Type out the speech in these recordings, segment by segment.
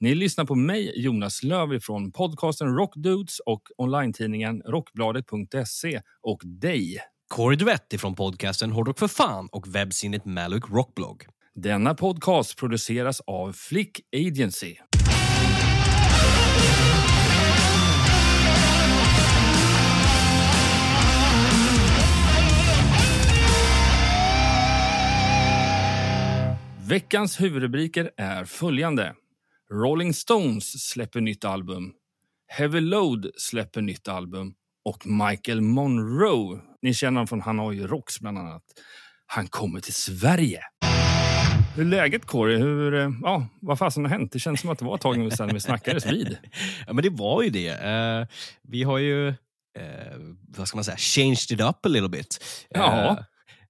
Ni lyssnar på mig, Jonas Löv från podcasten Rockdudes och online-tidningen rockbladet.se och dig. Corey Duetti från podcasten Hårdrock för fan och webbsinnet Maluk Rockblog. Denna podcast produceras av Flick Agency. Veckans huvudrubriker är följande. Rolling Stones släpper nytt album. Heavy Load släpper nytt album. Och Michael Monroe, ni känner honom från Hanoi Rocks bland annat, han kommer till Sverige. Hur är läget Corey? Hur, eh, ja, vad fasen har hänt? Det känns som att det var ett tag sedan vi snackades vid. Ja, men det var ju det. Eh, vi har ju, eh, vad ska man säga, changed it up a little bit. Ja.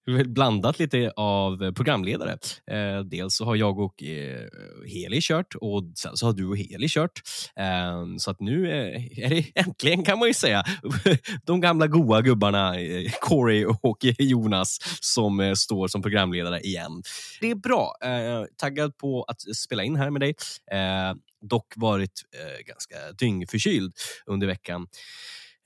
Blandat lite av eh, programledare. Eh, dels så har jag och eh, Heli kört och sen så har du och Heli kört. Eh, så att nu eh, är det äntligen kan man ju säga de gamla goa gubbarna eh, Corey och Jonas som eh, står som programledare igen. Det är bra. Eh, taggad på att spela in här med dig. Eh, dock varit eh, ganska dyngförkyld under veckan.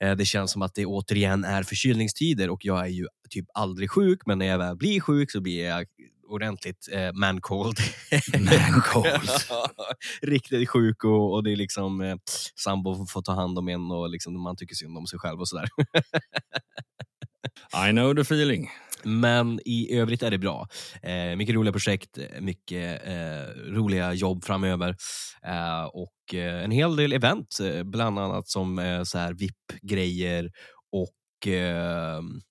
Eh, Det känns som att det återigen är förkylningstider och jag är ju typ aldrig sjuk, men när jag väl blir sjuk så blir jag ordentligt eh, man-cold. Man-cold. Riktigt sjuk och, och det är liksom eh, sambo får ta hand om en och liksom, man tycker synd om sig själv och sådär. I know the feeling. Men i övrigt är det bra. Eh, mycket roliga projekt, mycket eh, roliga jobb framöver eh, och eh, en hel del event, eh, bland annat som eh, så här VIP-grejer och ehm,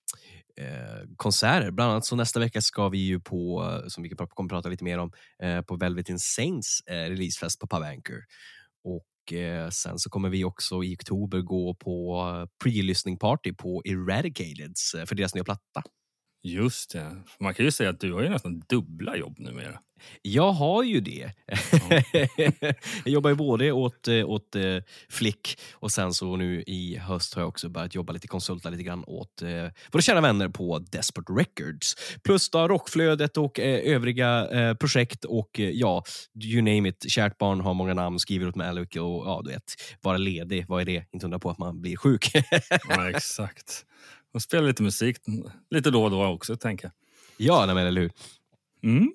eh, konserter. Bland annat så nästa vecka ska vi ju på, eh, som vi kommer att prata lite mer om, eh, på Velvet Insanes eh, releasefest på Pub Anchor. Och sen så kommer vi också i oktober gå på pre-lyssning party på Eradicateds för deras nya platta. Just det. Man kan ju säga att du har ju nästan dubbla jobb numera. Jag har ju det. jag jobbar ju både åt, eh, åt eh, Flick och sen så nu i höst har jag också börjat jobba lite konsulta lite grann åt eh, våra kära vänner på Desperate Records. Plus då Rockflödet och övriga projekt och ja, you name it. Kärt barn har många namn, skriver åt Malik och ja, du vet, vara ledig, vad är det? Inte undra på att man blir sjuk. Ja, exakt. Och spela lite musik lite då och då också, tänker jag. ja, nej, men eller hur? Mm.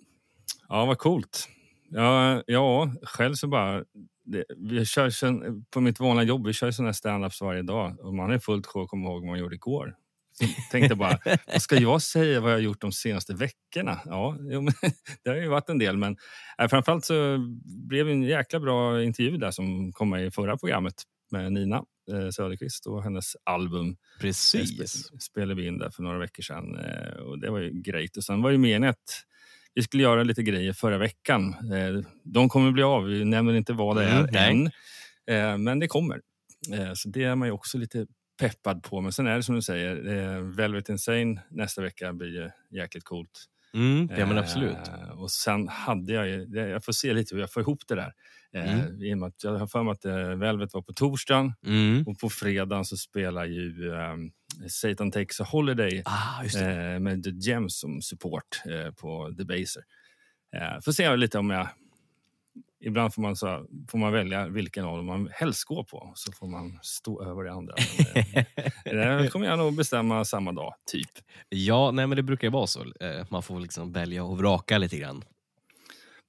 Ja, vad coolt. Ja, ja själv så bara... Det, vi kör sen, på mitt vanliga jobb, vi kör såna här stand-ups varje dag. Och man är fullt sjå att komma ihåg vad man gjorde igår. Så tänkte bara, vad ska jag säga vad jag har gjort de senaste veckorna? Ja, jo, det har ju varit en del. Men äh, framförallt så blev det en jäkla bra intervju där som kom med i förra programmet med Nina eh, Söderqvist och hennes album. Precis. Sp- spelade vi in där för några veckor sedan eh, och det var ju grejt. Och sen var ju meningen att vi skulle göra lite grejer förra veckan. Eh, De kommer bli av, vi nämner inte vad det är Mm, än. Eh, Men det kommer. Eh, Så det är man ju också lite peppad på. Men sen är det som du säger, eh, Velvet Insane nästa vecka blir ju jäkligt coolt. Mm, ja, men absolut. Eh, Och sen hade jag ju, jag får se lite hur jag får ihop det där. Eh, Mm. med att Jag har för mig att eh, Velvet var på torsdagen Mm. och på fredagen så spelar ju eh, Satan Takes a Holiday Ah, eh, med The Gems som support eh, på Debaser. Eh, får se lite om jag... Ibland får man, så, får man välja vilken av dem man helst går på, så får man stå över det andra. Men, eh, det kommer jag nog bestämma samma dag, typ. Ja, nej, men det brukar ju vara så. Eh, Man får liksom välja och vraka lite grann.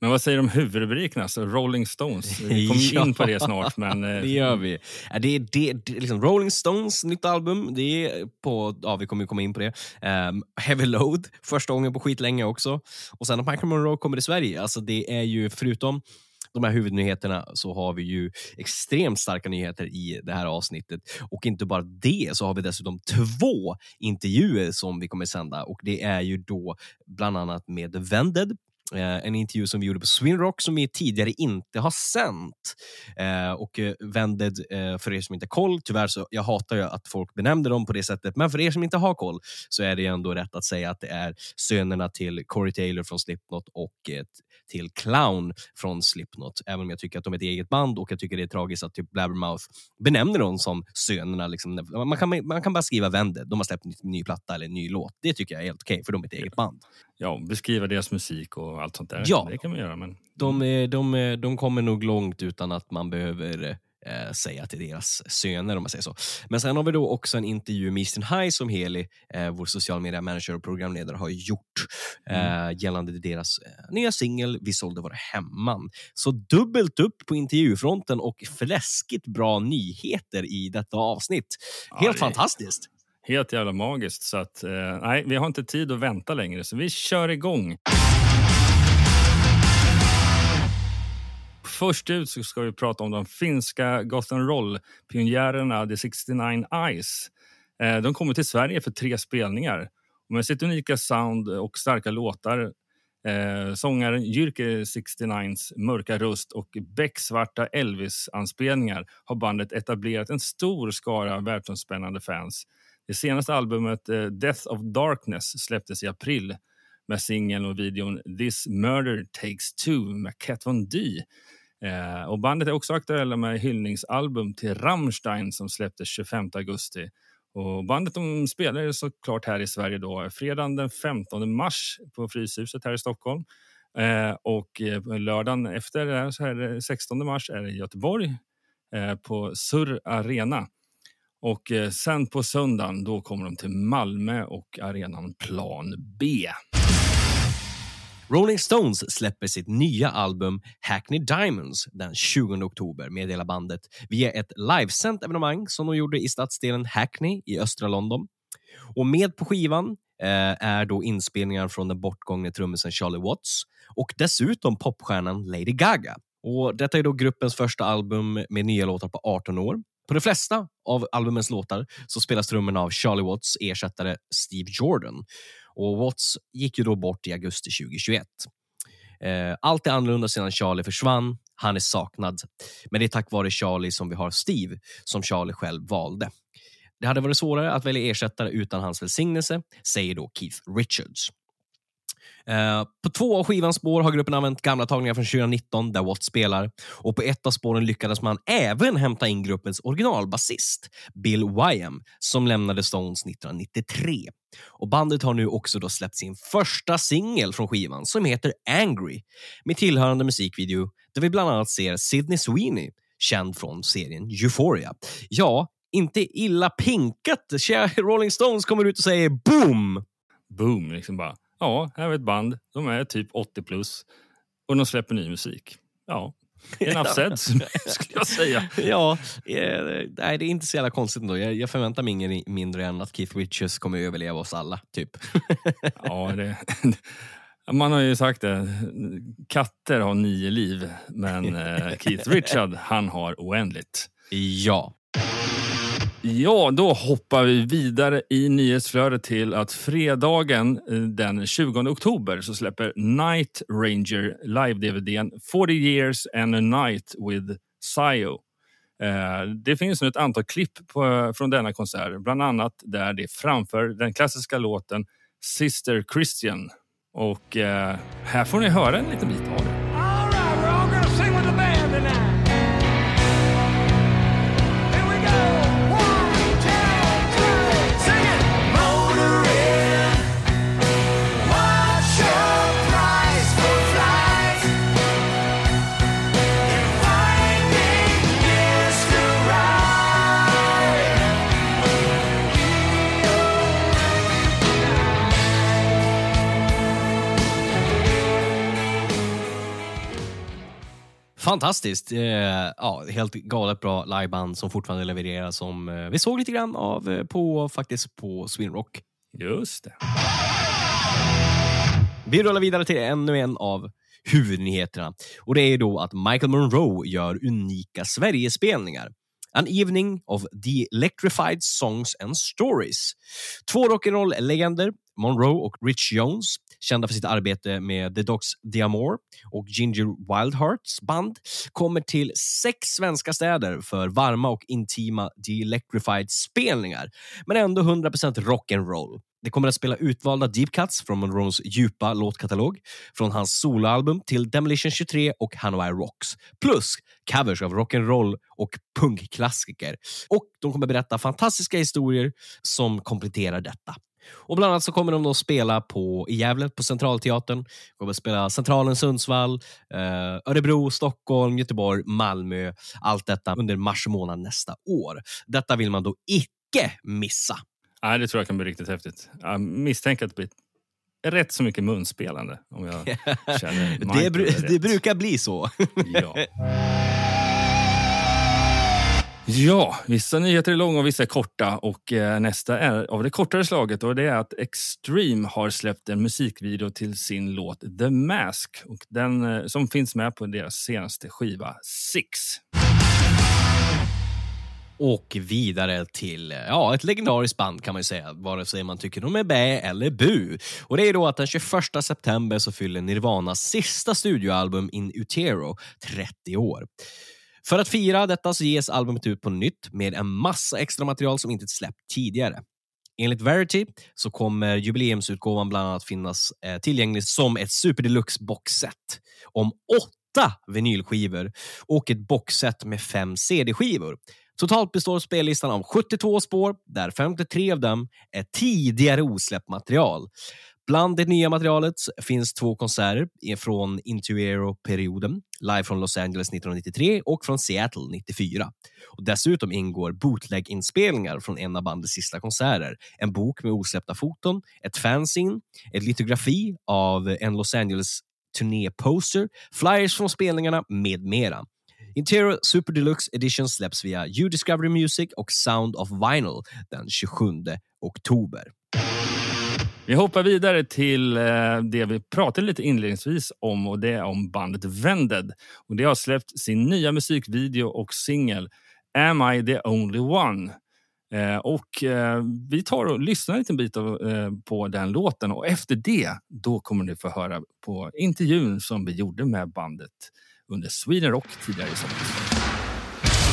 Men vad säger du om huvudrubrikerna? Så Rolling Stones. Vi kommer ju in på det snart. Men, eh, Det gör vi. Ja, Det är, det, det, liksom Rolling Stones nytt album. Det är på, ja, vi kommer komma in på det. Um, Heavy Load, första gången på skitlänge också. Och sen att Michael Monroe kommer till Sverige. Alltså det är ju förutom de här huvudnyheterna så har vi ju extremt starka nyheter i det här avsnittet. Och inte bara det, så har vi dessutom två intervjuer som vi kommer sända. Och Det är ju då bland annat med Vended en intervju som vi gjorde på Swinrock som vi tidigare inte har sänt. Eh, och eh, Vended, eh, för er som inte har koll, tyvärr så jag hatar ju att folk benämner dem på det sättet, men för er som inte har koll så är det ändå rätt att säga att det är sönerna till Corey Taylor från Slipknot och eh, till Clown från Slipknot. Även om jag tycker att de är ett eget band och jag tycker det är tragiskt att typ Blabbermouth benämner dem som sönerna. Liksom. Man, kan, man kan bara skriva Vended, de har släppt en ny platta eller en ny låt. Det tycker jag är helt okej, för de är ett eget band. Ja, beskriva deras musik och allt sånt där. Ja. Det kan man göra. Men... De, är- de, är- de kommer nog långt utan att man behöver eh, säga till deras söner om man säger så. Men sen har vi då också en intervju med Eastern High som Heli, eh, vår social media manager och programledare, har gjort eh, gällande deras eh, nya singel Vi sålde våra hemman. Så dubbelt upp på intervjufronten och fläskigt bra nyheter i detta avsnitt. Ja, Helt det- fantastiskt! Helt jävla magiskt. Så att, eh, nej, vi har inte tid att vänta längre, så vi kör igång. Först ut så ska vi prata om de finska goth roll-pionjärerna The 69 Eyes. Eh, de kommer till Sverige för tre spelningar. Med sitt unika sound och starka låtar eh, sångaren Jyrke 69s mörka röst och becksvarta Elvis-anspelningar har bandet etablerat en stor skara världsomspännande fans. Det senaste albumet eh, Death of Darkness släpptes i april med singeln och videon This Murder Takes Two med Kat Von D. Eh, och bandet är också aktuella med hyllningsalbum till Rammstein som släpptes 25 augusti. Och bandet de spelar såklart här i Sverige då, fredagen den 15 mars på Fryshuset här i Stockholm. Eh, och lördagen efter det här, så här, 16 mars är det i Göteborg på Surr Arena. Och eh, sen på söndagen då kommer de till Malmö och arenan Plan B. Rolling Stones släpper sitt nya album Hackney Diamonds den 20 oktober, meddelar bandet via ett livesänt evenemang som de gjorde i stadsdelen Hackney i östra London. Och med på skivan eh, är då inspelningar från den bortgångne trummisen Charlie Watts och dessutom popstjärnan Lady Gaga. Och detta är då gruppens första album med nya låtar på 18 år. På de flesta av albumens låtar så spelas trummorna av Charlie Watts ersättare Steve Jordan. Och Watts gick ju då bort i augusti 2021. Eh, allt är annorlunda sedan Charlie försvann. Han är saknad. Men det är tack vare Charlie som vi har Steve, som Charlie själv valde. Det hade varit svårare att välja ersättare utan hans välsignelse, säger då Keith Richards. Eh, på två av skivans spår har gruppen använt gamla tagningar från 2019 där Watt spelar och på ett av spåren lyckades man även hämta in gruppens originalbasist Bill Wyam som lämnade Stones 1993. Och Bandet har nu också då släppt sin första singel från skivan som heter Angry med tillhörande musikvideo där vi bland annat ser Sidney Sweeney, känd från serien Euphoria. Ja, inte illa pinkat. Tja, Rolling Stones kommer ut och säger boom! Boom! Liksom bara, ja, här är ett band. De är typ 80 plus och de släpper ny musik. Ja, enough said, skulle jag säga. Ja, eh, nej, det är inte så jävla konstigt ändå. Jag, jag förväntar mig ingen mindre än att Keith Richards kommer överleva oss alla, typ. Ja, det, man har ju sagt det. Katter har nio liv, men eh, Keith Richard, han har oändligt. ja. Ja, då hoppar vi vidare i nyhetsflödet till att fredagen eh, den 20 oktober så släpper Night Ranger live-dvdn 40 years and a night with Sio. Eh, det finns nu ett antal klipp på, från denna konsert, bland annat där det framför den klassiska låten Sister Christian. Och eh, här får ni höra en liten bit av det. Fantastiskt. Eh, ja, helt galet bra liveband som fortfarande levererar som eh, vi såg lite grann av eh, på, faktiskt på Swinrock. Just det. Vi rullar vidare till ännu en av huvudnyheterna. Och Det är då att Michael Monroe gör unika Sverigespelningar. An Evening of the Electrified Songs and Stories. Två rock'n'roll-legender, Monroe och Rich Jones, kända för sitt arbete med The Dogs D'Amour och Ginger Wildhearts band, kommer till sex svenska städer för varma och intima de-electrified-spelningar, men ändå 100% rock'n'roll. Det kommer att spela utvalda deep cuts från Monroes djupa låtkatalog, från hans soloalbum till Demolition 23 och Hanoi Rocks, plus covers av rock'n'roll och punkklassiker. Och de kommer berätta fantastiska historier som kompletterar detta. Och Bland annat så kommer de att spela på, i Gävle på Centralteatern, kommer att spela Centralen Sundsvall, eh, Örebro, Stockholm, Göteborg, Malmö. Allt detta under mars månad nästa år. Detta vill man då icke missa. Nej, det tror jag kan bli riktigt häftigt. Jag misstänker att det blir rätt så mycket munspelande. Om jag känner Det, bru- rätt. det brukar bli så. Ja. Ja, vissa nyheter är långa och vissa är korta. Och eh, Nästa är av det kortare slaget och det är att Extreme har släppt en musikvideo till sin låt The Mask och den, eh, som finns med på deras senaste skiva Six. Och vidare till eh, ja, ett legendariskt band kan man ju säga, vare sig man tycker de är bä eller bu. Och det är då att den 21 september så fyller Nirvanas sista studioalbum In Utero 30 år. För att fira detta så ges albumet ut på nytt med en massa extra material som inte släppt tidigare. Enligt Verity så kommer jubileumsutgåvan bland annat finnas eh, tillgänglig som ett Super Deluxe boxset om åtta vinylskivor och ett boxset med fem CD-skivor. Totalt består spellistan av 72 spår, där 53 av dem är tidigare osläppt material. Bland det nya materialet finns två konserter från Intuero-perioden, live från Los Angeles 1993 och från Seattle 94. Och dessutom ingår bootleg-inspelningar från en av bandets sista konserter, en bok med osläppta foton, ett fanzine, ett litografi av en Los Angeles turnéposter, flyers från spelningarna med mera. Interior Super Deluxe Edition släpps via U-Discovery Music och Sound of Vinyl den 27 oktober. Vi hoppar vidare till eh, det vi pratade lite inledningsvis om och det är om bandet Vended. Och det har släppt sin nya musikvideo och singel Am I the only one? Eh, och eh, Vi tar och lyssnar en liten bit på den låten och efter det då kommer ni få höra på intervjun som vi gjorde med bandet under Sweden Rock tidigare i somras.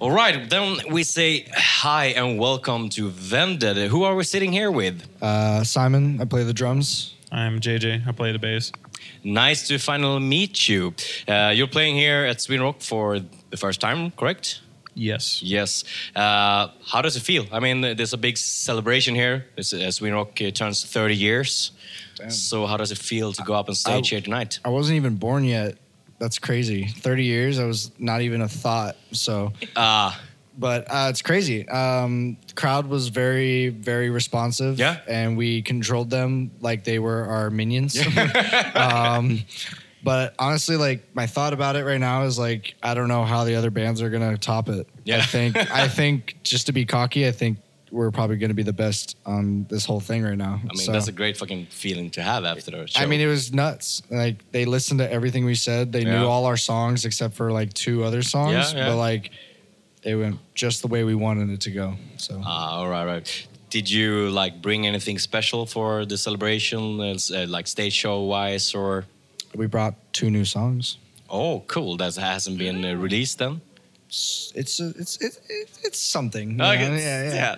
All right, then we say hi and welcome to Vended. Who are we sitting here with? Uh, Simon, I play the drums. I'm JJ. I play the bass. Nice to finally meet you. Uh, you're playing here at Sweden Rock for the first time, correct? Yes. Yes. Uh, how does it feel? I mean, there's a big celebration here. It's, uh, Sweden Rock uh, turns 30 years. So, how does it feel to go up on stage here tonight? I wasn't even born yet. That's crazy. 30 years, I was not even a thought. So, Ah, but uh, it's crazy. Um, the crowd was very, very responsive. Yeah. And we controlled them like they were our minions. um, but honestly, like my thought about it right now is like, I don't know how the other bands are going to top it. Yeah. I think, I think just to be cocky, I think we're probably going to be the best on this whole thing right now. I mean, that's a great fucking feeling to have after the show. I mean, it was nuts. Like they listened to everything we said. They Yeah. knew all our songs except for like two other songs. Yeah, yeah. But like, it went just the way we wanted it to go. So Ah, all right, right. Did you like bring anything special for the celebration, uh, like stage show wise, or? we brought two new songs. Oh, cool. That hasn't been uh, released then. It's it's it's it's, it's something. Okay. know? Yeah, yeah.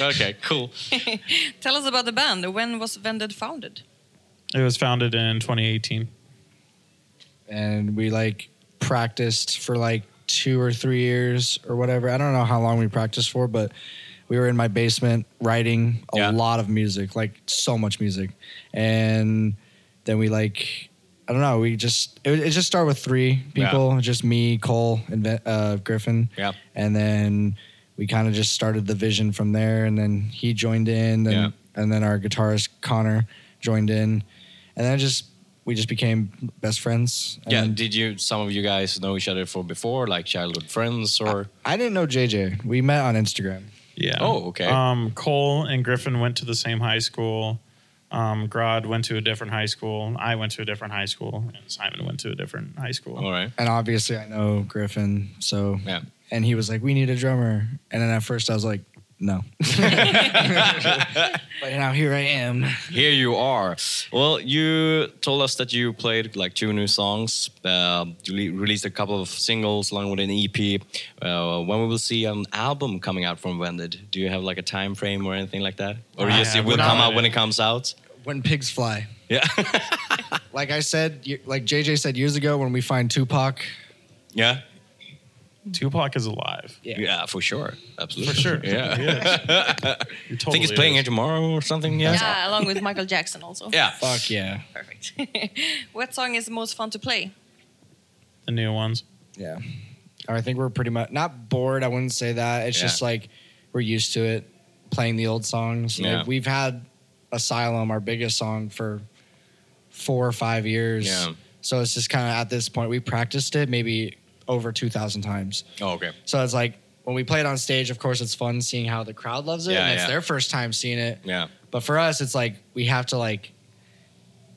Okay, cool. Tell us about the band. When was Vended founded? It was founded in 2018. And we like practiced for like two or three years or whatever. I don't know how long we practiced for, but we were in my basement writing a Yeah. lot of music, like so much music. And then we like, I don't know, we just, it, it just started with three people, just me, Cole, and uh, Griffin. Yeah. And then we kind of just started the vision from there. And then he joined in, and Yeah. and then our guitarist Connor joined in, and then just we just became best friends. And Yeah. Did you some of you guys know each other for before, like childhood friends, or? I didn't know JJ. We met on Instagram. Yeah. Oh, okay. Um, Cole and Griffin went to the same high school. Um, Grod went to a different high school. I went to a different high school, and Simon went to a different high school. All right. And obviously, I know Griffin. So Yeah. And he was like, "We need a drummer." And then at first, I was like, "No." but now here I am. Here you are. Well, you told us that you played like two new songs. Uh, you released a couple of singles along with an EP. Uh, when we will see an album coming out from Vended, do you have like a time frame or anything like that, or I just it will come out when it comes out? When pigs fly. Yeah. Like I said, like JJ said years ago, when we find Tupac, yeah. Mm-hmm. Tupac is alive. Yeah. for sure. Absolutely. For sure. Yeah. He is. He I think totally he's playing is. here tomorrow or something. Yeah. Yeah, along with Michael Jackson also. Yeah. fuck yeah, Perfect. what song is the most fun to play? The new ones. yeah. I think we're pretty much not bored. I wouldn't say that. It's Yeah. just like we're used to it, playing the old songs. Like, Yeah. we've had Asylum, our biggest song, for four or five years. Yeah. So it's just kind of at this point we practiced it maybe over two thousand times. Oh, okay. So it's like when we play it on stage, of course, it's fun seeing how the crowd loves it, Yeah, and it's yeah. their first time seeing it. Yeah. But for us, it's like we have to like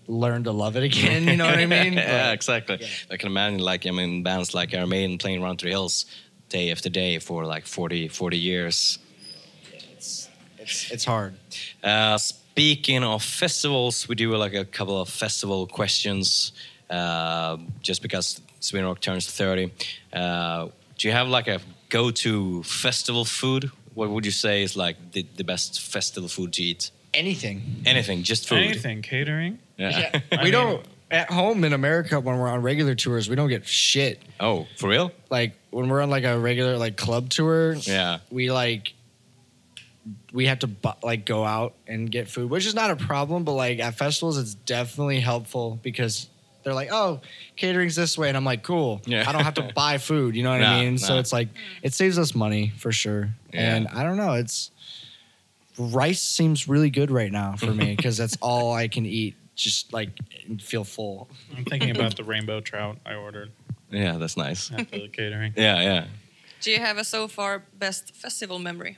learn to love it again. You know what I mean? yeah, But- exactly. I can imagine, like, I mean, bands like Iron Maiden playing Run Through Hills day after day for like 40, 40 years. it's, it's it's hard. Uh, speaking of festivals, we do like a couple of festival questions uh, just because Sweden Rock turns 30. Uh, do you have like a go to festival food? What would you say is like the, the best festival food to eat? Anything. Anything, just food. Anything catering. Yeah. we don't at home in America when we're on regular tours, we don't get shit. oh, for real? Like when we're on like a regular like club tour, Yeah. we like we have to bu- like go out and get food, which is not a problem. But like at festivals, it's definitely helpful because they're like, "Oh, catering's this way," and I'm like, "Cool." Yeah. I don't have to buy food. You know what Nah, I mean? So it's like it saves us money for sure. Yeah. And I don't know. It's rice seems really good right now for me because that's all I can eat. Just like feel full. I'm thinking about the rainbow trout I ordered Yeah, that's nice. after the catering. Yeah, yeah. Do you have a so far best festival memory?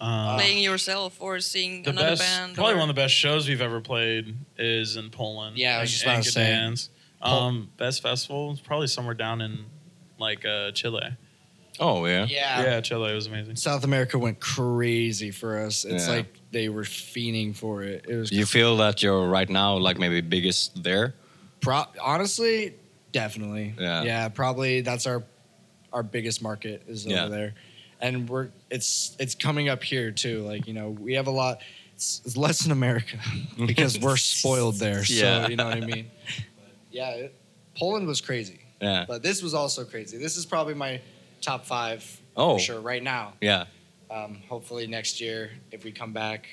Uh, Playing yourself or seeing the another best, band? probably or- one of the best shows we've ever played is in Poland. Yeah, I was just about to say. Gdansk. Um, best festival is probably somewhere down in like uh, Chile. Oh, yeah. Yeah, yeah. Chile was amazing. South America went crazy for us. It's Yeah. like they were fiending for it. It was You feel that you're right now like maybe biggest there? Pro- honestly, definitely. Yeah. Yeah, probably that's our our biggest market is over there. And we're it's it's coming up here too. Like, you know, we have a lot it's, it's less in America because we're spoiled there. Yeah. So, you know what I mean? But yeah, it, Poland was crazy. Yeah. But this was also crazy. This is probably my top 5 Oh. for sure right now. Yeah. Um, hopefully next year if we come back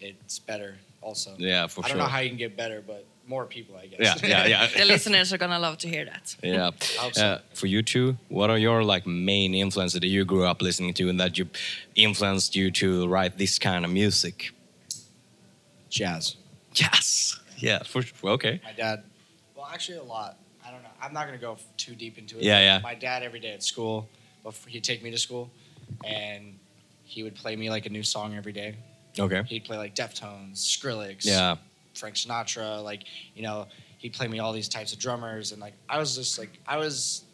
it's better also. Yeah, for I don't know how you can get better, but more people, I guess. Yeah, yeah, yeah. The listeners are gonna love to hear that. Yeah. hope. Uh, for you two, what are your like main influences that you grew up listening to and that you influenced you to write this kind of music? Jazz. Jazz. Yeah. For sure. Okay. My dad, well, actually, a lot. I don't know. I'm not going to go too deep into it. Yeah, yeah. My dad, every day at school, before he'd take me to school, and he would play me like a new song every day. Okay. He'd play like Deftones, Skrillex, Yeah. Frank Sinatra, like, you know, he'd play me all these types of drummers. And like, I was just like, I was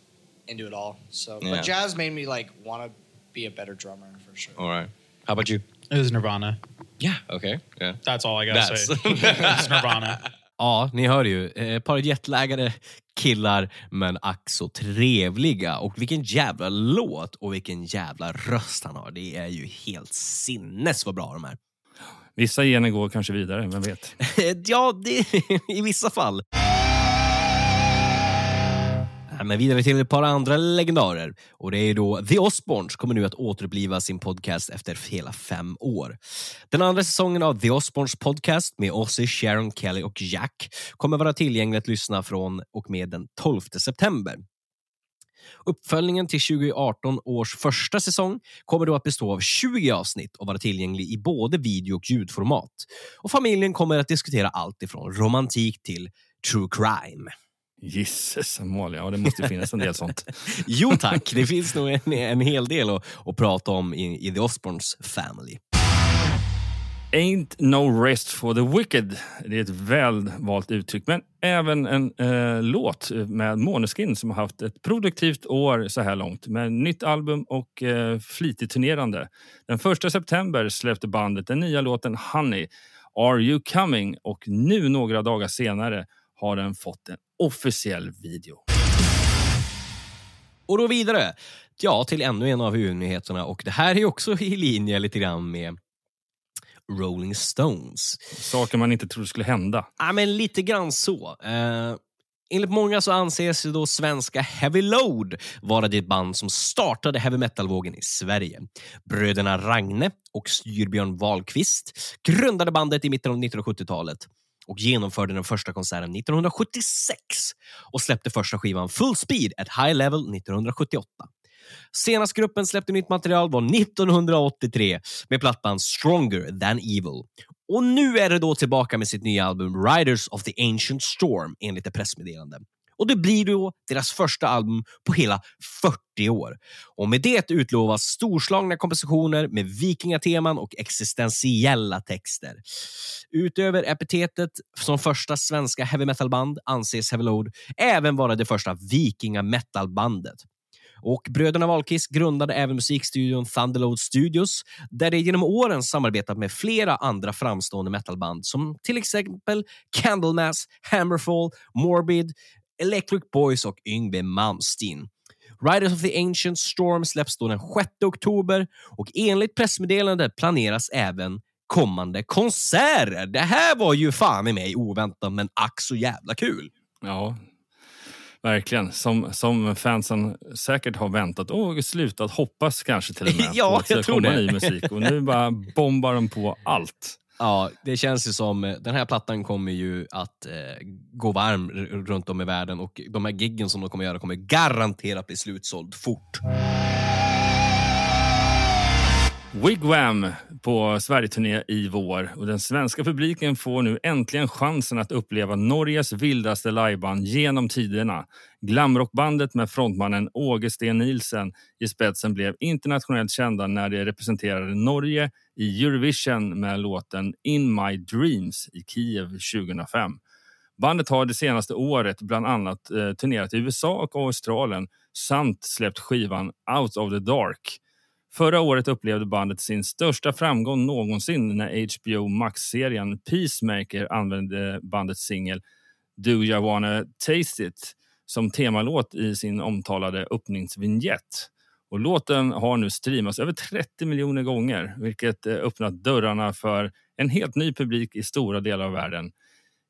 into it all. So, Yeah. but jazz made me like want to be a better drummer for sure. All right. How about you? It was Nirvana. Yeah. Okay. Yeah. That's all I gotta That's- say. it's Nirvana. Ja, ni hör ju. Eh, Ett par jetlaggade killar, men ack så trevliga. Och vilken jävla låt och vilken jävla röst han har. Det är ju helt sinnes vad bra de är. Vissa gener går kanske vidare, vem vet? ja, det, i vissa fall. Äh, men vidare till ett par andra legendarer. Och det är då The Osbournes kommer nu att återuppliva sin podcast efter hela fem år. Den andra säsongen av The Osbournes podcast med Ozzy, Sharon, Kelly och Jack kommer vara tillgänglig att lyssna från och med den 12 september. Uppföljningen till 2018 års första säsong kommer då att bestå av 20 avsnitt och vara tillgänglig i både video och ljudformat. Och familjen kommer att diskutera allt ifrån romantik till true crime. Gisses Amalia, ja det måste finnas en del sånt. Jo tack, det finns nog en, en hel del att, att prata om i, i The Osbournes family. Ain't no rest for the wicked. Det är ett väl valt uttryck, men även en eh, låt med Måneskin som har haft ett produktivt år så här långt med nytt album och eh, flitigt turnerande. Den 1 september släppte bandet den nya låten Honey, Are You Coming? och nu några dagar senare har den fått en officiell video. Och då vidare ja, till ännu en av huvudnyheterna och det här är också i linje lite grann med Rolling Stones. Saker man inte trodde skulle hända. Ja, men lite grann så. Eh, enligt många så anses då svenska Heavy Load vara det band som startade heavy metal-vågen i Sverige. Bröderna Ragne och Styrbjörn Wahlqvist grundade bandet i mitten av 1970-talet och genomförde den första konserten 1976 och släppte första skivan Full Speed at High Level 1978. Senast gruppen släppte nytt material var 1983 med plattan Stronger than Evil. Och nu är det då tillbaka med sitt nya album Riders of the Ancient Storm enligt ett pressmeddelande. Och det blir då deras första album på hela 40 år. Och med det utlovas storslagna kompositioner med vikingateman och existentiella texter. Utöver epitetet som första svenska heavy metal-band anses Heavy Load även vara det första vikinga metal-bandet. Och bröderna Wahlqvist grundade även musikstudion Thunderload Studios där de genom åren samarbetat med flera andra framstående metalband som till exempel Candlemass, Hammerfall, Morbid, Electric Boys och Yngwie Malmsteen. Riders of the Ancient Storm släpps då den 6 oktober och enligt pressmeddelandet planeras även kommande konserter. Det här var ju fan i mig oväntat men ack så jävla kul. Ja, verkligen. Som, som fansen säkert har väntat och slutat hoppas kanske till och med Ja, på att jag tror komma det. ny musik. Och nu bara bombar de på allt. Ja, det känns ju som eh, den här plattan kommer ju att eh, gå varm runt om i världen och de här giggen som de kommer göra kommer garanterat bli slutsåld fort. Wigwam på Sverigeturné i vår och den svenska publiken får nu äntligen chansen att uppleva Norges vildaste liveband genom tiderna. Glamrockbandet med frontmannen Åge Sten Nielsen i spetsen blev internationellt kända när de representerade Norge i Eurovision med låten In My Dreams i Kiev 2005. Bandet har det senaste året bland annat eh, turnerat i USA och Australien samt släppt skivan Out of the Dark. Förra året upplevde bandet sin största framgång någonsin när HBO Max-serien Peacemaker använde bandets singel Do You Wanna Taste It som temalåt i sin omtalade öppningsvinjett. Och låten har nu streamats över 30 miljoner gånger vilket eh, öppnat dörrarna för en helt ny publik i stora delar av världen.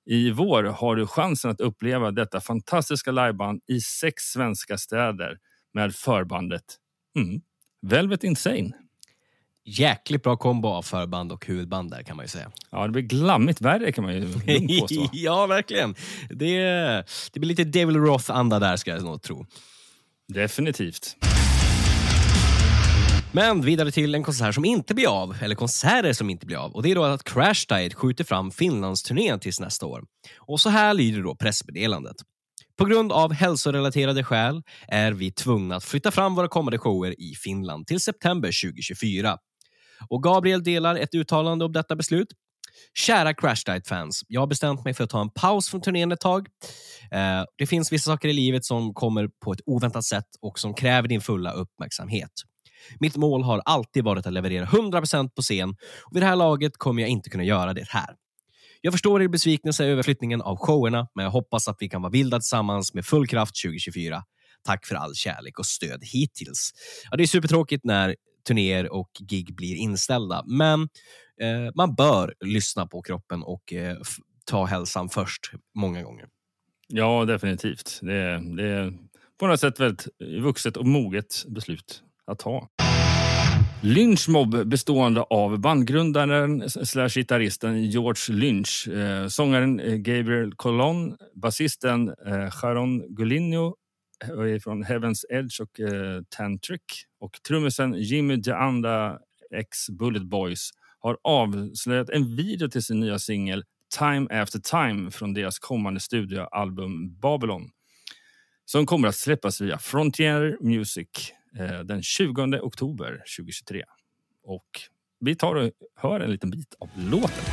I vår har du chansen att uppleva detta fantastiska liveband i sex svenska städer med förbandet mm, Velvet Insane. Jäkligt bra kombo av förband och huvudband där kan man ju säga. Ja, det blir glammigt värre kan man ju påstå. ja, verkligen. Det, det blir lite Devil Roth-anda där ska jag nog tro. Definitivt. Men vidare till en konsert som inte blir av, eller konserter som inte blir av. Och Det är då att Crash Diet skjuter fram Finlandsturnén tills nästa år. Och så här lyder då pressmeddelandet. På grund av hälsorelaterade skäl är vi tvungna att flytta fram våra kommande shower i Finland till september 2024. Och Gabriel delar ett uttalande om detta beslut. Kära Crash Diet-fans, jag har bestämt mig för att ta en paus från turnén ett tag. Eh, det finns vissa saker i livet som kommer på ett oväntat sätt och som kräver din fulla uppmärksamhet. Mitt mål har alltid varit att leverera 100% på scen och vid det här laget kommer jag inte kunna göra det här. Jag förstår er besvikelse över flyttningen av showerna, men jag hoppas att vi kan vara vilda tillsammans med full kraft 2024. Tack för all kärlek och stöd hittills. Ja, det är supertråkigt när turnéer och gig blir inställda, men eh, man bör lyssna på kroppen och eh, ta hälsan först många gånger. Ja, definitivt. Det det är på något sätt väldigt vuxet och moget beslut att ta. Lynchmob bestående av bandgrundaren slash gitarristen George Lynch, eh, sångaren eh, Gabriel Colon, basisten eh, Sharon Gulinho, eh, från Heaven's Edge och eh, Tantric. Och trummisen Jimmy DeAnda ex Bullet Boys har avslöjat en video till sin nya singel Time After Time från deras kommande studioalbum Babylon som kommer att släppas via Frontier Music Eh, den 20 oktober 2023. Och vi tar och hör en liten bit av låten.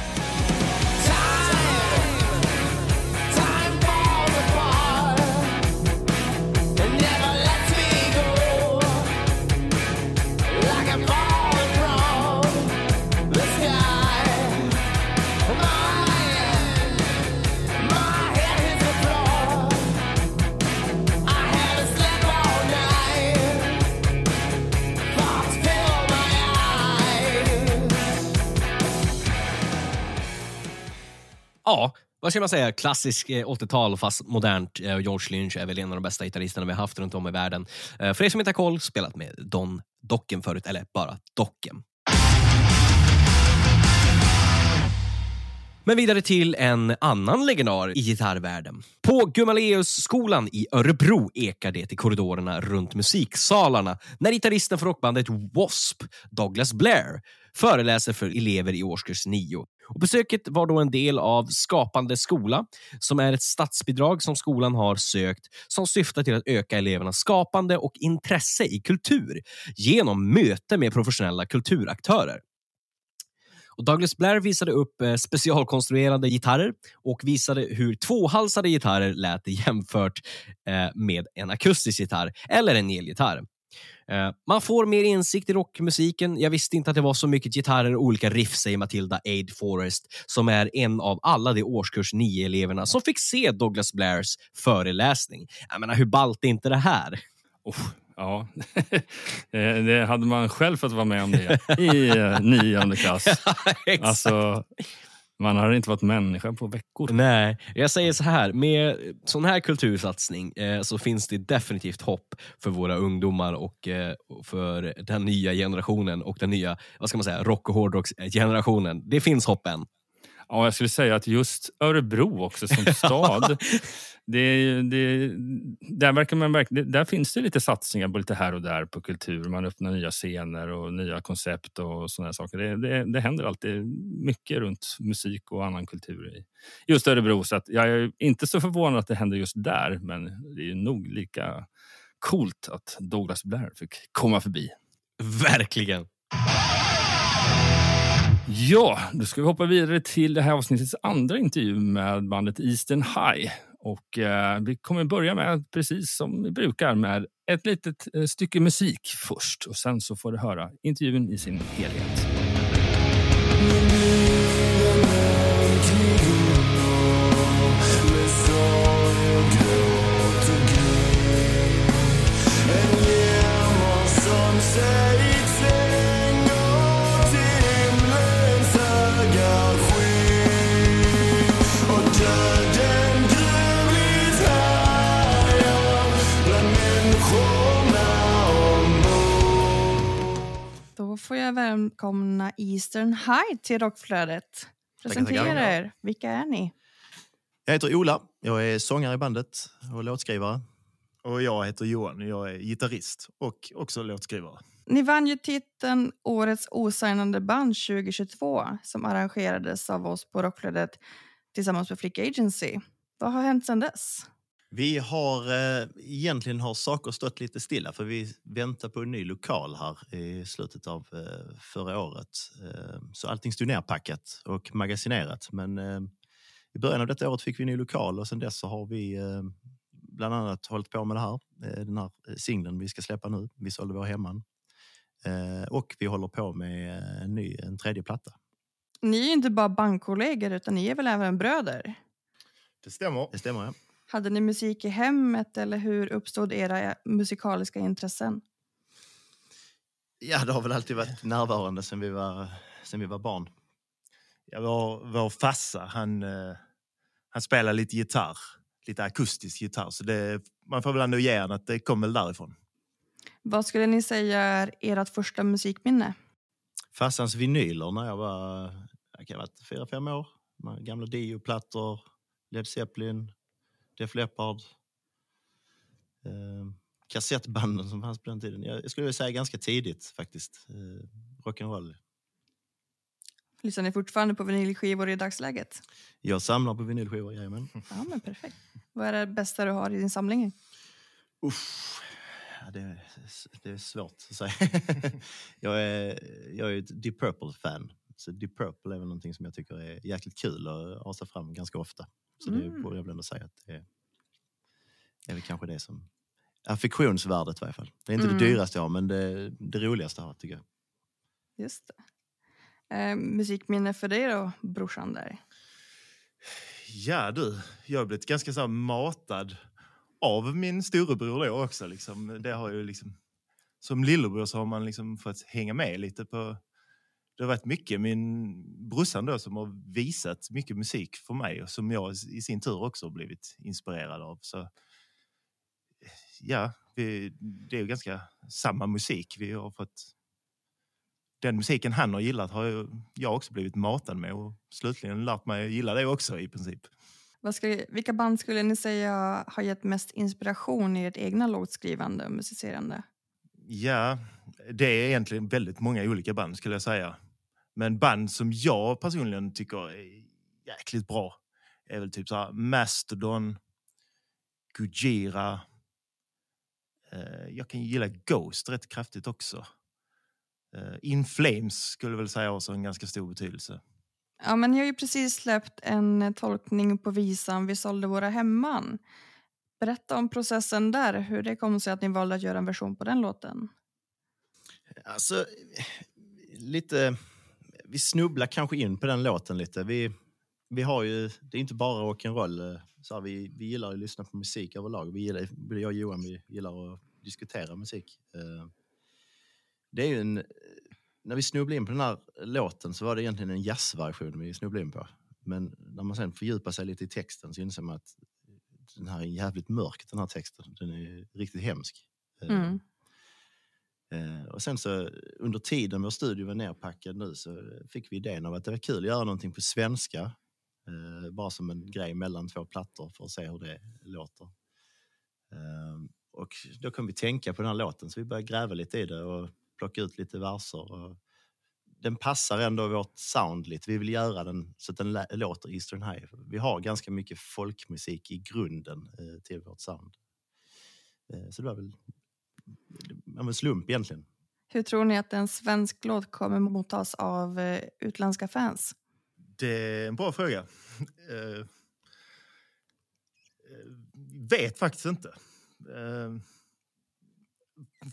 Vad ska man säga? Klassisk eh, 80-tal fast modernt. Eh, George Lynch är väl en av de bästa gitarristerna vi har haft runt om i världen. Eh, för er som inte har koll, spelat med Don Docken förut, eller bara Docken. Men vidare till en annan legendar i gitarrvärlden. På Gumaleus-skolan i Örebro ekar det i korridorerna runt musiksalarna när gitarristen för rockbandet W.A.S.P. Douglas Blair föreläser för elever i årskurs 9. Och besöket var då en del av Skapande skola, som är ett statsbidrag som skolan har sökt som syftar till att öka elevernas skapande och intresse i kultur genom möte med professionella kulturaktörer. Och Douglas Blair visade upp eh, specialkonstruerade gitarrer och visade hur tvåhalsade gitarrer lät jämfört eh, med en akustisk gitarr eller en elgitarr. Eh, man får mer insikt i rockmusiken. Jag visste inte att det var så mycket gitarrer och olika riff, säger Matilda Aid Forrest, som är en av alla de årskurs 9-eleverna som fick se Douglas Blairs föreläsning. Jag menar, hur ballt är inte det här? Oh, ja, Eh, det hade man själv fått vara med om det i eh, nionde klass. Alltså, man har inte varit människa på veckor. Nej, jag säger så här. Med sån här kultursatsning eh, så finns det definitivt hopp för våra ungdomar och eh, för den nya generationen och den nya vad ska man säga, rock och hårdrocksgenerationen. Det finns hopp än. Ja, jag skulle säga att just Örebro också som stad. det, det, där, verkar man, där finns det lite satsningar på lite här och där på kultur. Man öppnar nya scener och nya koncept och sådana saker. Det, det, det händer alltid mycket runt musik och annan kultur i just Örebro. Så jag är inte så förvånad att det händer just där. Men det är nog lika coolt att Douglas Blair fick komma förbi. Verkligen. Ja, då ska vi hoppa vidare till det här avsnittets andra intervju med bandet Eastern High. Och eh, Vi kommer börja med, precis som vi brukar, med ett litet eh, stycke musik först. Och Sen så får du höra intervjun i sin helhet. Får jag välkomna Eastern High till Rockflödet. Tackar, tackar. Presentera er. Vilka är ni? Jag heter Ola. Jag är sångare i bandet och låtskrivare. Och jag heter Johan. Jag är gitarrist och också låtskrivare. Ni vann ju titeln Årets osignade band 2022 som arrangerades av oss på Rockflödet tillsammans med Flick Agency. Vad har hänt sedan dess? Vi har eh, egentligen har saker stått lite stilla för vi väntar på en ny lokal här i slutet av eh, förra året. Eh, så allting stod nerpackat och magasinerat. Men eh, i början av detta året fick vi en ny lokal och sedan dess så har vi eh, bland annat hållit på med det här. Eh, den här eh, singeln vi ska släppa nu, Vi sålde vår hemman. Eh, och vi håller på med en, ny, en tredje platta. Ni är inte bara bandkollegor utan ni är väl även bröder? Det stämmer. Det stämmer, ja. Hade ni musik i hemmet eller hur uppstod era musikaliska intressen? Ja, det har väl alltid varit närvarande sen vi var, sen vi var barn. Ja, vår, vår farsa, han, eh, han spelar lite gitarr. Lite akustisk gitarr. Så det, man får väl ändå ge att det kommer väl därifrån. Vad skulle ni säga är ert första musikminne? Farsans vinyler när jag var jag kan ha varit fyra, fem år. Gamla Dio-plattor, Led Zeppelin, Def Leppard. Eh, kassettbanden som fanns på den tiden. Jag skulle säga ganska tidigt faktiskt. Eh, rock'n'roll. Lyssnar ni fortfarande på vinylskivor i dagsläget? Jag samlar på vinylskivor, jajamän. Ja, men perfekt. Vad är det bästa du har i din samling? Uff, ja, det, är, det är svårt att säga. jag, är, jag är ett Deep Purple-fan. Så Deep Purple är väl någonting som jag tycker är jäkligt kul att sig fram ganska ofta. Så det Mm. borde jag väl ändå säga att det är, är väl kanske det som... Affektionsvärdet i varje fall. Det är inte Mm. det dyraste jag har, men det, det roligaste jag har tycker jag. Just det. Eh, musikminne för dig då, brorsan där? Ja du, jag har blivit ganska så matad av min storebror då också. Liksom. Det har ju liksom, som lillebror så har man liksom fått hänga med lite på... Det har varit mycket min brorsan då som har visat mycket musik för mig och som jag i sin tur också har blivit inspirerad av. Så ja, vi, det är ju ganska samma musik vi har fått. Den musiken han har gillat har jag också blivit matad med och slutligen lärt mig gilla det också i princip. Vad skulle, vilka band skulle ni säga har gett mest inspiration i ert egna låtskrivande och musicerande? Ja, det är egentligen väldigt många olika band skulle jag säga. Men band som jag personligen tycker är jäkligt bra är väl typ så här Mastodon, Gujira. Eh, jag kan gilla Ghost rätt kraftigt också. Eh, In Flames skulle jag väl säga också en ganska stor betydelse. Ja, men ni har ju precis släppt en eh, tolkning på visan Vi sålde våra hemman. Berätta om processen där, hur det kom sig att ni valde att göra en version på den låten. Alltså, lite... Vi snubblar kanske in på den låten lite. Vi, vi har ju, det är inte bara rock'n'roll. Eh, vi, vi gillar att lyssna på musik överlag. Vi gillar, både jag och Johan vi gillar att diskutera musik. Eh, det är ju en... När vi snubblade in på den här låten så var det egentligen en jazzversion vi snubblade in på. Men när man sen fördjupar sig lite i texten så inser man att den här är jävligt mörk, den här texten. Den är riktigt hemsk. Eh, mm. Eh, och sen så under tiden vår studio var nerpackad nu så fick vi idén av att det var kul att göra någonting på svenska. Eh, bara som en grej mellan två plattor för att se hur det låter. Ehm, och då kom vi tänka på den här låten så vi började gräva lite i det och plocka ut lite verser. Och den passar ändå vårt sound lite. Vi vill göra den så att den låter Eastern High. Vi har ganska mycket folkmusik i grunden eh, till vårt sound. Så det var väl men slump egentligen. Hur tror ni att en svensk låt kommer mottas av eh, utländska fans? Det är en bra fråga. Eh, vet faktiskt inte. Eh,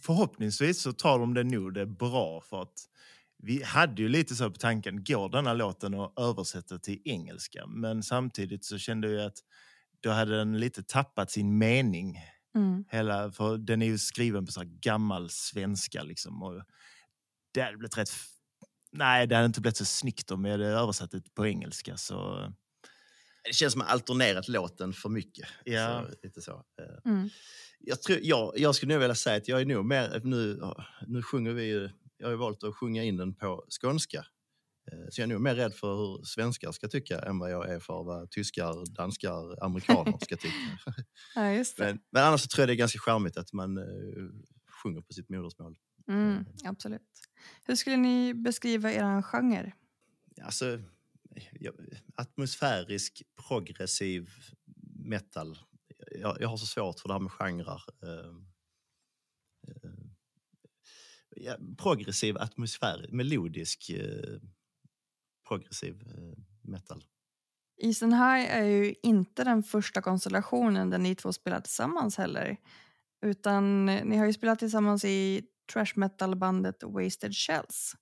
förhoppningsvis så tar de det nog det bra för att vi hade ju lite så på tanken, går denna låten att översätta till engelska? Men samtidigt så kände jag att då hade den lite tappat sin mening. Mm. Hela, för den är ju skriven på så här gammal svenska liksom. Och det hade blivit rätt... Nej, det hade inte blivit så snyggt om jag hade översatt det på engelska. Så Det känns som att man alternerat låten för mycket. Ja. Så, lite så. Eh, Mm. Jag, tror, jag, jag skulle nog vilja säga att jag är nog mer... Nu, nu sjunger vi ju... Jag har ju valt att sjunga in den på skånska. Eh, Så jag är nog mer rädd för hur svenskar ska tycka än vad jag är för vad tyskar, danskar, amerikaner ska tycka. Ja, just det. Men, men annars så tror jag det är ganska charmigt att man eh, sjunger på sitt modersmål. Mm, absolut. Hur skulle ni beskriva er genre? Alltså, ja, atmosfärisk, progressiv metal. Jag, jag har så svårt för det här med genrer. Eh, eh, ja, progressiv atmosfär, melodisk eh, progressiv eh, metal. Isen High är ju inte den första konstellationen där ni två spelar tillsammans heller. Utan ni har ju spelat tillsammans i trash metal-bandet Wasted Shells.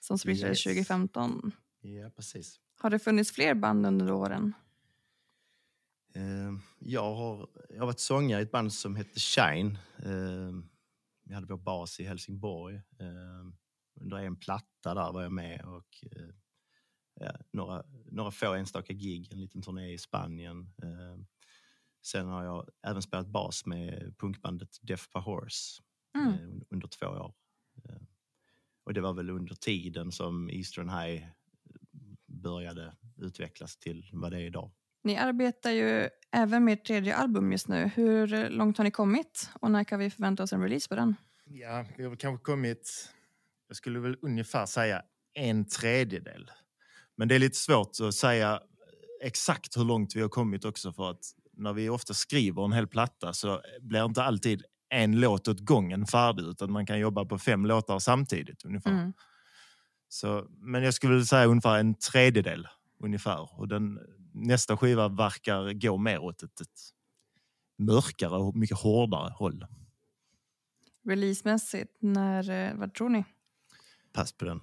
Som splittrades Yes. 2015. Ja, precis. Har det funnits fler band under åren? Eh, jag, har, jag har varit sångare i ett band som hette Shine. Eh, vi hade vår bas i Helsingborg. Eh, under en platta där var jag med och eh, några, några få enstaka gig, en liten turné i Spanien. Eh, sen har jag även spelat bas med punkbandet Death by Horse Mm. eh, un- under två år. Eh, och det var väl under tiden som Eastern High började utvecklas till vad det är idag. Ni arbetar ju även med ert tredje album just nu. Hur långt har ni kommit och när kan vi förvänta oss en release på den? Ja, vi har väl kanske kommit, jag skulle väl ungefär säga en tredjedel. Men det är lite svårt att säga exakt hur långt vi har kommit också för att när vi ofta skriver en hel platta så blir inte alltid en låt åt gången färdig utan man kan jobba på fem låtar samtidigt ungefär. Mm. Så, men jag skulle säga ungefär en tredjedel ungefär. Och den, nästa skiva verkar gå mer åt ett, ett mörkare och mycket hårdare håll. Releasemässigt, när, eh, vad tror ni? Pass på den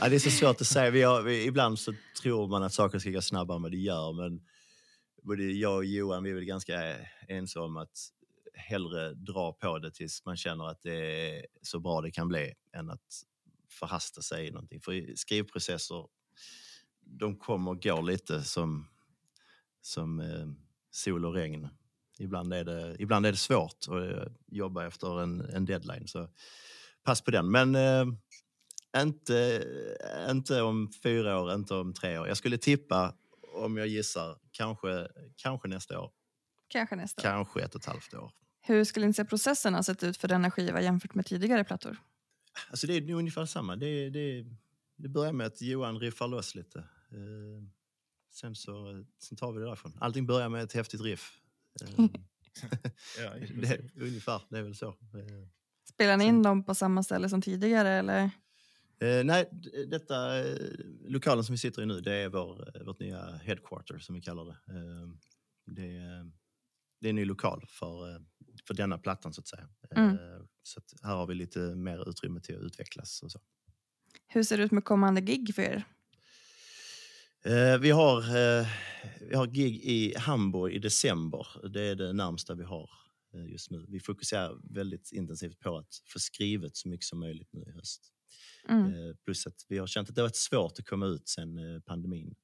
ja, det är så svårt att säga. Vi har, vi, ibland så tror man att saker ska gå snabbare än vad det gör. Men både jag och Johan vi är väl ganska ensamma om att hellre dra på det tills man känner att det är så bra det kan bli än att förhasta sig i någonting. För skrivprocesser, de kommer och går lite som, som eh, sol och regn. Ibland är det, ibland är det svårt att jobba efter en, en deadline. Så pass på den. Men eh, inte, inte om fyra år, inte om tre år. Jag skulle tippa, om jag gissar, kanske, kanske nästa år. Kanske nästa år. Kanske ett och ett halvt år. Hur skulle ni säga processen har sett ut för denna skiva jämfört med tidigare plattor? Alltså det är nog ungefär samma. Det, det, det börjar med att Johan riffar loss lite. Eh, sen, så, sen tar vi det därifrån. Allting börjar med ett häftigt riff. Eh, Ja, det, ungefär, det är väl så. Eh, Spelar ni in dem på samma ställe som tidigare? Eller? Eh, nej, detta, eh, lokalen som vi sitter i nu, det är vår, eh, vårt nya headquarter som vi kallar det. Eh, det, är, det är en ny lokal för, eh, för denna plattan så att säga. Mm. Så att här har vi lite mer utrymme till att utvecklas och så. Hur ser det ut med kommande gig för er? Eh, vi, har, vi har gig i Hamburg i december. Det är det närmsta vi har just nu. Vi fokuserar väldigt intensivt på att få skrivet så mycket som möjligt nu i höst. Mm. Eh, plus att vi har känt att det har varit svårt att komma ut sen eh, pandemin.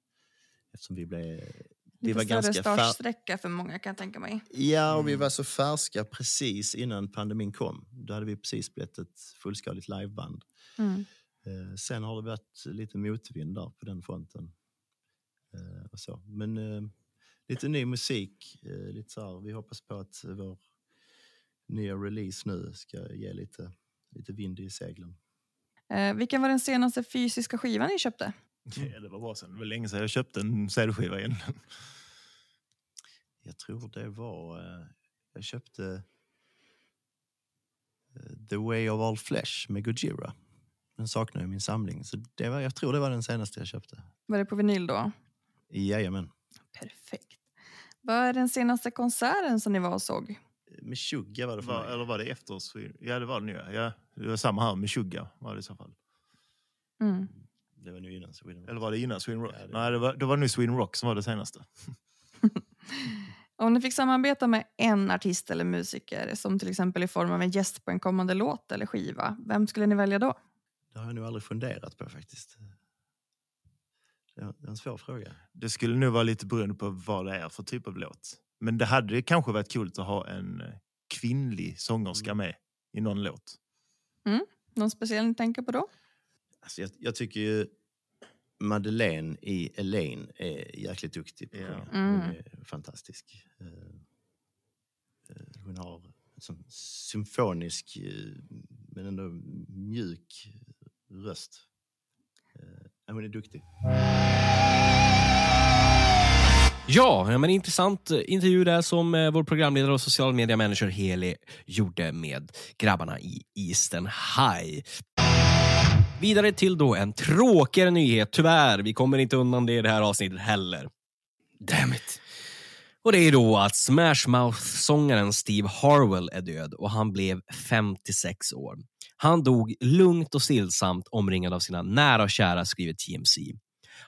Eftersom vi blev... Vi Lite var ganska startsträcka för många kan jag tänka mig. Ja, och vi var så färska precis innan pandemin kom. Då hade vi precis blivit ett fullskaligt liveband. Mm. Eh, sen har det varit lite motvind där på den fronten. Eh, och så. Men eh, lite ny musik. Eh, lite så här, vi hoppas på att vår nya release nu ska ge lite, lite vind i seglen. Eh, vilken var den senaste fysiska skivan ni köpte? Ja, det var bra sen. Det var länge sedan jag köpte en CD-skiva igen. Jag tror det var... Eh, jag köpte eh, The Way of All Flesh med Gojira. Den saknar i min samling. Så det var, jag tror det var den senaste jag köpte. Var det på vinyl då? Jajamän. Perfekt. Vad är den senaste konserten som ni var och såg? Med Shugga var det för Var, mig. eller var det efter? Ja, det var det nu. ja. Det var samma här med Shugga var det i så fall. Mm. Det var nu innan Sweden. Eller var det innan Sweden Rock? Ja, det- Nej, det var, det var nu Sweden Rock som var det senaste. Om ni fick samarbeta med en artist eller musiker, som till exempel i form av en gäst på en kommande låt eller skiva, vem skulle ni välja då? Det har jag nog aldrig funderat på faktiskt. Det är det är en svår fråga. Det skulle nog vara lite beroende på vad det är för typ av låt. Men det hade kanske varit kul att ha en eh, kvinnlig sångerska med i någon låt. Någon speciell ni tänker på då? Alltså jag, jag tycker ju Madeleine i Elaine är jäkligt duktig på Ja. Mm. Hon är fantastisk. Eh, eh, Hon har en sån symfonisk men ändå mjuk röst. Hon är duktig. Ja, men intressant eh, intervju där som eh, vår programledare och social media manager Heli gjorde med grabbarna i Eastern High. Vidare till då en tråkigare nyhet, tyvärr. Vi kommer inte undan det i det här avsnittet heller. Damn it. Och det är då att Smash Mouth-sångaren Steve Harwell är död och han blev 56 år. Han dog lugnt och stillsamt omringad av sina nära och kära, skriver TMC.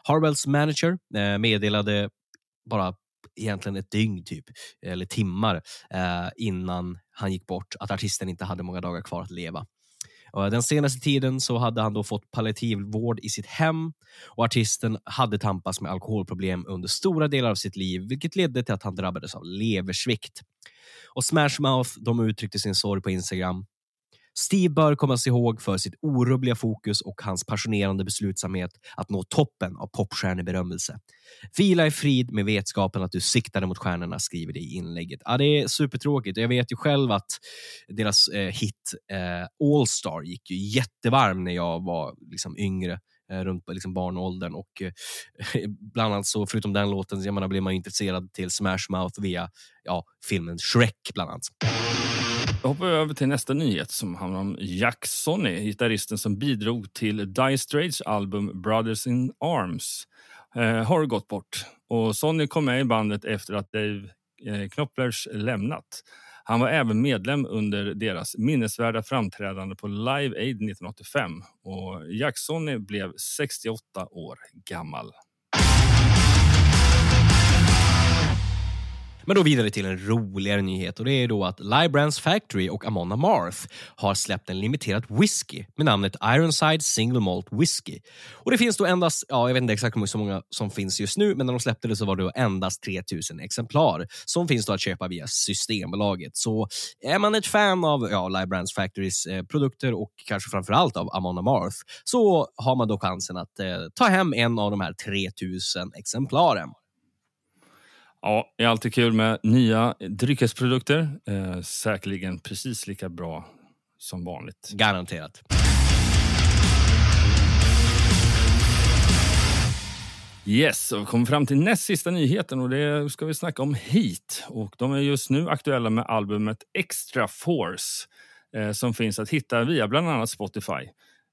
Harwells manager eh, meddelade bara egentligen ett dygn, typ, eller timmar eh, innan han gick bort att artisten inte hade många dagar kvar att leva. Och Den senaste tiden så hade han då fått palliativvård i sitt hem och artisten hade tampats med alkoholproblem under stora delar av sitt liv, vilket ledde till att han drabbades av leversvikt. Och Smash Mouth de uttryckte sin sorg på Instagram. Steve bör kommas ihåg för sitt orubbliga fokus och hans passionerande beslutsamhet att nå toppen av popstjärneberömmelse. Vila i frid med vetskapen att du siktade mot stjärnorna, skriver det i inlägget. Ja, det är supertråkigt. Jag vet ju själv att deras eh, hit eh, All Star gick ju jättevarm när jag var liksom, yngre eh, runt liksom barnåldern. Och, eh, bland annat så, förutom den låten, jag menar, blev man intresserad till Smash Mouth via ja, filmen Shrek. Bland annat. Då hoppar vi över till nästa nyhet som handlar om Jack Sonny, gitarristen som bidrog till Dire Straits album Brothers in Arms. Eh, har gått bort. Och Sonny kom med i bandet efter att Dave eh, Knopplers lämnat. Han var även medlem under deras minnesvärda framträdande på Live Aid 1985 och Jack Sonny blev 68 år gammal. Men då vidare till en roligare nyhet och det är då att Librans Factory och Amon Marth har släppt en limiterad whisky med namnet Ironside Single Malt Whisky. Och det finns då endast, ja, jag vet inte exakt hur många som finns just nu, men när de släppte det så var det då endast 3000 exemplar som finns då att köpa via Systembolaget. Så är man ett fan av ja, Librans Factorys eh, produkter och kanske framför allt av Amon Amarth så har man då chansen att eh, ta hem en av de här 3000 exemplaren. Ja, det är alltid kul med nya dryckesprodukter. Eh, säkerligen precis lika bra som vanligt. Garanterat. Yes, och vi kommer fram till näst sista nyheten och det ska vi snacka om Heat. Och de är just nu aktuella med albumet Extra Force eh, som finns att hitta via bland annat Spotify.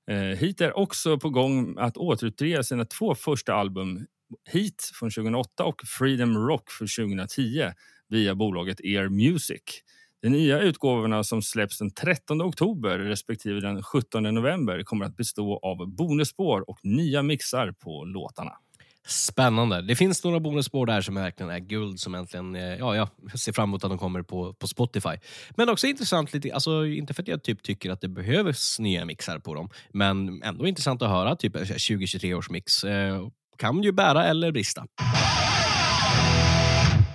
Eh, Heat är också på gång att återutge sina två första album Heat från 2008 och Freedom Rock från 2010 via bolaget Ear Music. De nya utgåvorna som släpps den 13 oktober respektive den 17 november kommer att bestå av bonusspår och nya mixar på låtarna. Spännande. Det finns några bonusspår där som verkligen är guld som äntligen, eh, ja, jag ser fram emot att de kommer på, på Spotify. Men också intressant, lite, alltså, inte för att jag typ tycker att det behövs nya mixar på dem, men ändå intressant att höra typ eh, 2023 års mix. Eh, kan ju bära eller brista.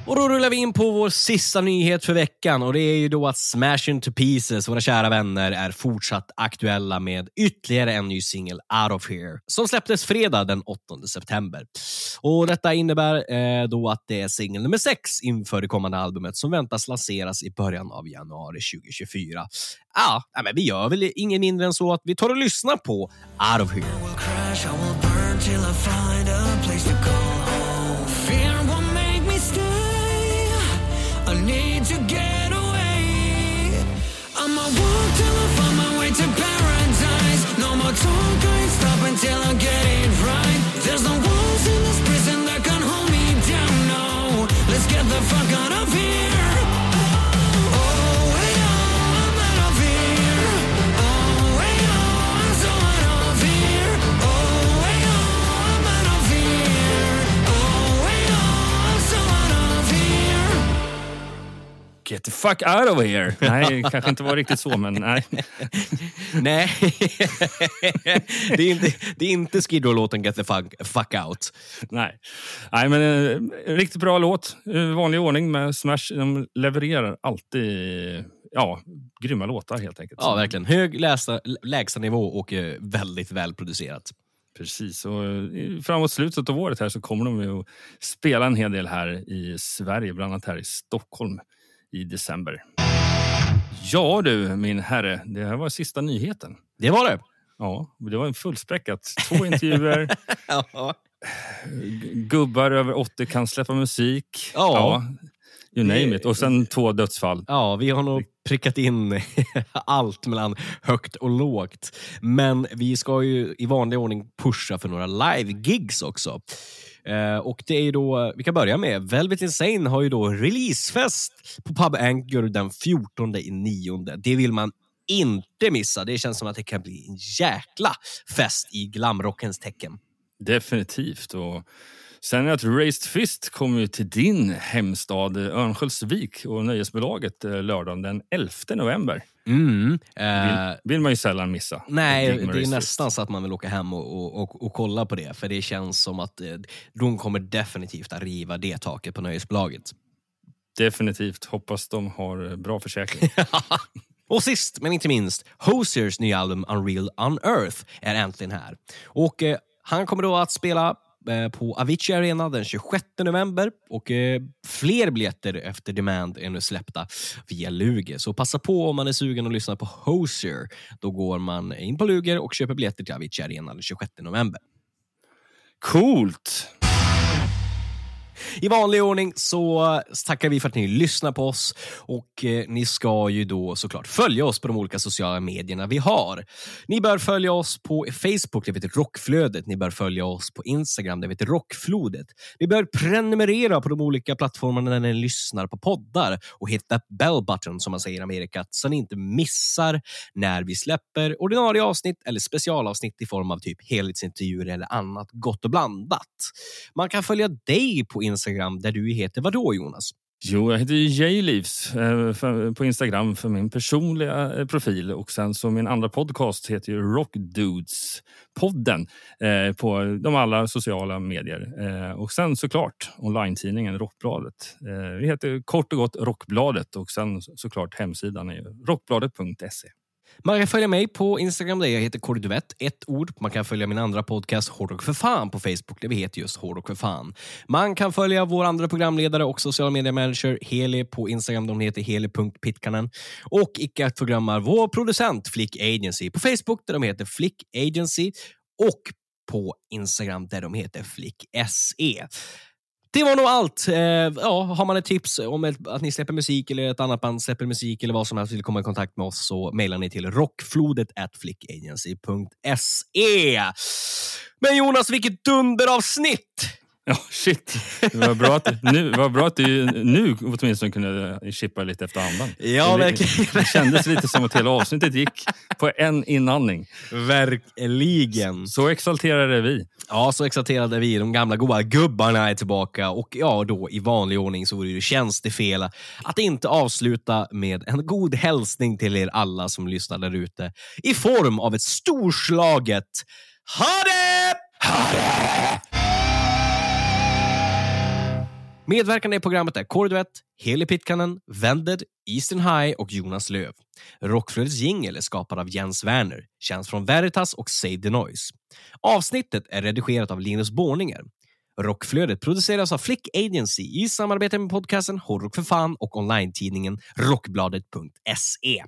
Och då rullar vi in på vår sista nyhet för veckan och det är ju då att Smash Into Pieces, våra kära vänner, är fortsatt aktuella med ytterligare en ny singel, Out of Here, som släpptes fredag den 8 september. Och Detta innebär eh, då att det är singel nummer sex inför det kommande albumet som väntas lanseras i början av januari 2024. Ja, men vi gör väl ingen mindre än så att vi tar och lyssnar på Out of Here. Till I find my way to paradise. No more talk, Get the fuck out of here! Nej, kanske inte var riktigt så, men nej. Nej, det är inte, det är inte Skid Row-låten Get the fuck, fuck out. Nej, nej men eh, en riktigt bra låt. I vanlig ordning med Smash. De levererar alltid ja, grymma låtar helt enkelt. Ja, verkligen. Hög lästa, lägstanivå och eh, väldigt välproducerat. Precis, och eh, framåt slutet av året här så kommer de att spela en hel del här i Sverige, bland annat här i Stockholm i december. Ja du, min herre, det här var sista nyheten. Det var det. Ja, det var en fullspäckat. Två intervjuer. ja. Gubbar över 80 kan släppa musik. Ja. you name it. Och sen två dödsfall. Ja, vi har nog prickat in allt mellan högt och lågt. Men vi ska ju i vanlig ordning pusha för några live-gigs också. Eh, och det är ju då, vi kan börja med, Velvet Insane har ju då releasefest på Pub Anchor den 14 i nionde. Det vill man inte missa. Det känns som att det kan bli en jäkla fest i glamrockens tecken. Definitivt. Och sen att Raised Fist kommer ju till din hemstad eh, Örnsköldsvik och nöjesbolaget eh, lördagen den 11 november. Mm. Vill, vill man ju sällan missa. Nej, det är Raised nästan så att man vill åka hem och, och, och, och kolla på det. För det känns som att eh, de kommer definitivt att riva det taket på nöjesbolaget. Definitivt. Hoppas de har eh, bra försäkring. Och sist men inte minst, Hosiers nya album Unreal Unearth är äntligen här. Och eh, han kommer då att spela eh, Eh, på Avicii Arena den 26 november och eh, fler biljetter efter Demand är nu släppta via Luger. Så passa på om man är sugen att lyssna på Hosier. Då går man in på Luger och köper biljetter till Avicii Arena den 26 november. Coolt! I vanlig ordning så tackar vi för att ni lyssnar på oss och eh, ni ska ju då såklart följa oss på de olika sociala medierna vi har. Ni bör följa oss på Facebook, det heter Rockflödet. Ni bör följa oss på Instagram, det heter Rockflodet. Ni bör prenumerera på de olika plattformarna när ni lyssnar på poddar och hitta bell button som man säger i Amerika så ni inte missar när vi släpper ordinarie avsnitt eller specialavsnitt i form av typ helhetsintervjuer eller annat gott och blandat. Man kan följa dig på Instagram där du heter vad då Jonas? Jo, jag heter ju J-Leaves eh, på Instagram för min personliga eh, profil och sen så min andra podcast heter ju Rock Dudes podden eh, på de alla sociala medier. Och sen såklart online-tidningen Rockbladet. Vi heter kort och gott Rockbladet och sen såklart hemsidan är rockbladet.se. Man kan följa mig på Instagram där jag heter Kåre Duvett, ett ord. Man kan följa min andra podcast Hårdrock för fan på Facebook där vi heter just Hårdrock för fan. Man kan följa vår andra programledare och sociala media manager Heli på Instagram. De heter heli.pitkanen. Och icke att förglömma vår producent Flick Agency på Facebook där de heter Flick Agency och på Instagram där de heter Flick SE. Det var nog allt. Eh, ja, har man ett tips om ett, att ni släpper musik eller ett annat band släpper musik eller vad som helst vill komma i kontakt med oss så mejlar ni till rockflodet flickagency.se. Men Jonas, vilket dunderavsnitt! Ja, shit. Det var bra att, nu, var bra att du nu åtminstone kunde chippa lite efter andan. Ja, det, verkligen. Det kändes lite som att hela avsnittet gick på en inandning. Verkligen. Så exalterade är vi. Ja, så exalterade är vi. De gamla goa gubbarna är tillbaka och ja, då i vanlig ordning så vore det ju tjänstefel att inte avsluta med en god hälsning till er alla som lyssnar där ute i form av ett storslaget Ha det! Ha det! Medverkande i programmet är Kåre Duett, Heli Pitkanen, Vended, Eastern High och Jonas Löv. Rockflödets jingel är skapad av Jens Werner, känd från Veritas och Save the Noise. Avsnittet är redigerat av Linus Borninger. Rockflödet produceras av Flick Agency i samarbete med podcasten Hårdrock för fan och online-tidningen Rockbladet.se.